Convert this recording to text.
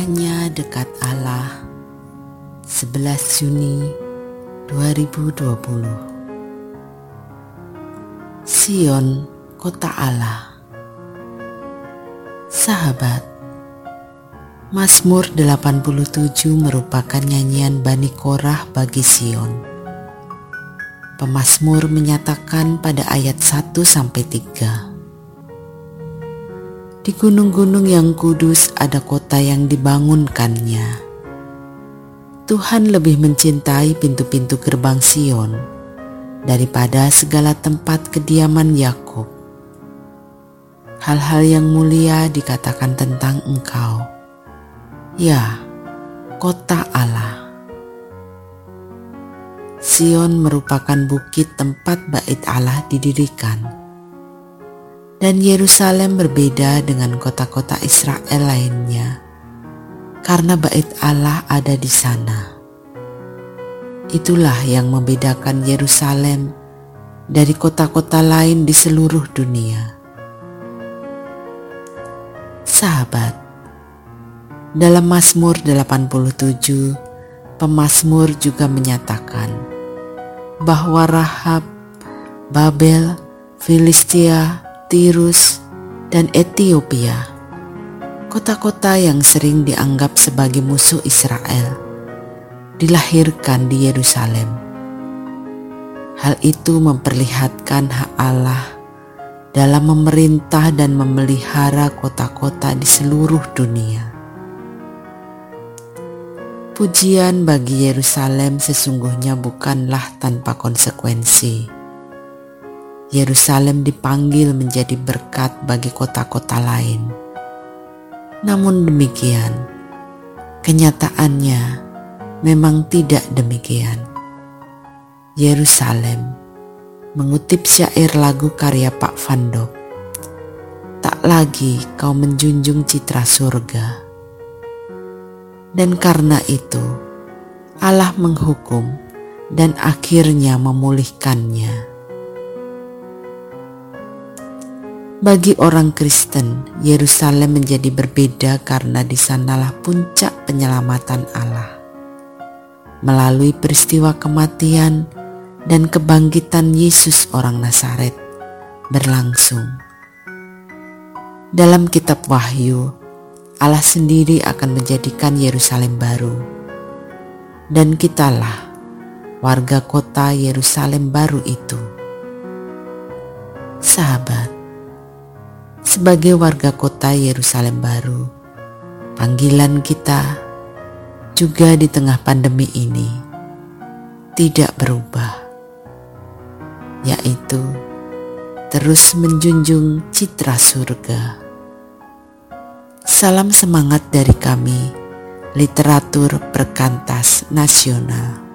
hanya dekat Allah. 11 Juni 2020 Sion Kota Allah. Sahabat Mazmur 87 merupakan nyanyian Bani Korah bagi Sion. Pemasmur menyatakan pada ayat 1 sampai 3 di gunung-gunung yang kudus ada kota yang dibangunkannya. Tuhan lebih mencintai pintu-pintu gerbang Sion daripada segala tempat kediaman Yakub. Hal-hal yang mulia dikatakan tentang engkau. Ya, kota Allah. Sion merupakan bukit tempat bait Allah didirikan dan Yerusalem berbeda dengan kota-kota Israel lainnya karena bait Allah ada di sana. Itulah yang membedakan Yerusalem dari kota-kota lain di seluruh dunia. Sahabat, dalam Mazmur 87, pemazmur juga menyatakan bahwa Rahab, Babel, Filistia, Tirus, dan Ethiopia, kota-kota yang sering dianggap sebagai musuh Israel, dilahirkan di Yerusalem. Hal itu memperlihatkan hak Allah dalam memerintah dan memelihara kota-kota di seluruh dunia. Pujian bagi Yerusalem sesungguhnya bukanlah tanpa konsekuensi Yerusalem dipanggil menjadi berkat bagi kota-kota lain. Namun demikian, kenyataannya memang tidak demikian. Yerusalem mengutip syair lagu karya Pak Vandok. Tak lagi kau menjunjung citra surga. Dan karena itu, Allah menghukum dan akhirnya memulihkannya. Bagi orang Kristen, Yerusalem menjadi berbeda karena di sanalah puncak penyelamatan Allah. Melalui peristiwa kematian dan kebangkitan Yesus orang Nazaret berlangsung. Dalam kitab Wahyu, Allah sendiri akan menjadikan Yerusalem baru. Dan kitalah warga kota Yerusalem baru itu. Sahabat, sebagai warga kota Yerusalem baru. Panggilan kita juga di tengah pandemi ini tidak berubah, yaitu terus menjunjung citra surga. Salam semangat dari kami, literatur perkantas nasional.